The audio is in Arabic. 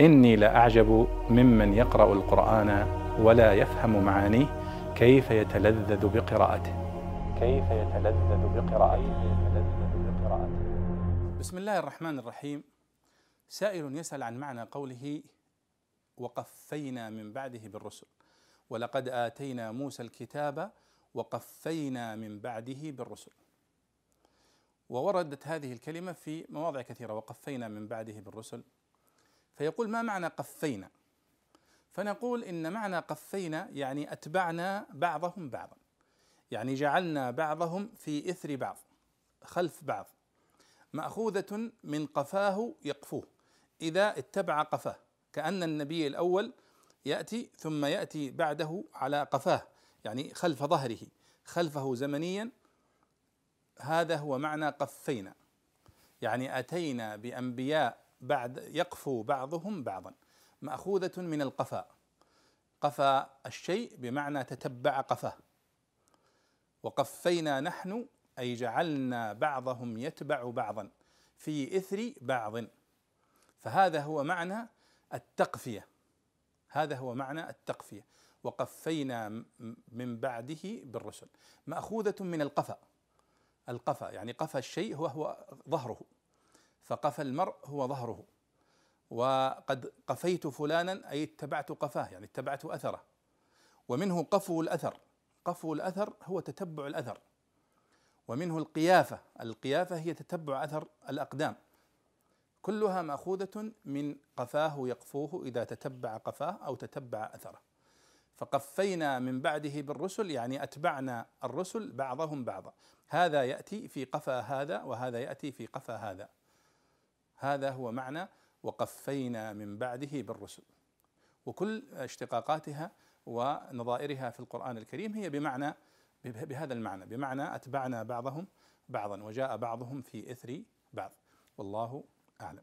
إني لأعجب ممن يقرأ القرآن ولا يفهم معانيه كيف يتلذذ بقراءته. كيف يتلذذ بقراءته. بسم الله الرحمن الرحيم. سائل يسأل عن معنى قوله وقفينا من بعده بالرسل. ولقد آتينا موسى الكتاب وقفينا من بعده بالرسل. ووردت هذه الكلمة في مواضع كثيرة. وقفينا من بعده بالرسل. فيقول ما معنى قفينا؟ فنقول إن معنى قفينا يعني أتبعنا بعضهم بعضا. يعني جعلنا بعضهم في إثر بعض خلف بعض. مأخوذة من قفاه يقفوه. إذا اتبع قفاه كأن النبي الأول يأتي ثم يأتي بعده على قفاه يعني خلف ظهره خلفه زمنيا. هذا هو معنى قفينا. يعني أتينا بأنبياء بعد يقفو بعضهم بعضا. مأخوذة من القفاء. قفى الشيء بمعنى تتبع قفاه. وقفينا نحن أي جعلنا بعضهم يتبع بعضا في إثر بعض. فهذا هو معنى التقفية. هذا هو معنى التقفية. وقفينا من بعده بالرسل. مأخوذة من القفا القفا يعني قفا الشيء هو هو ظهره. فقفا المرء هو ظهره. وقد قفيت فلانا أي اتبعت قفاه يعني اتبعت أثره. ومنه قفو الأثر. قفو الأثر هو تتبع الأثر. ومنه القيافة. القيافة هي تتبع أثر الأقدام. كلها مأخوذة من قفاه يقفوه إذا تتبع قفاه أو تتبع أثره. فقفينا من بعده بالرسل يعني أتبعنا الرسل بعضهم بعضا. هذا يأتي في قفا هذا وهذا يأتي في قفا هذا. هذا هو معنى وقفينا من بعده بالرسل. وكل اشتقاقاتها ونظائرها في القرآن الكريم هي بمعنى بهذا المعنى بمعنى أتبعنا بعضهم بعضا وجاء بعضهم في إثر بعض. والله أعلم.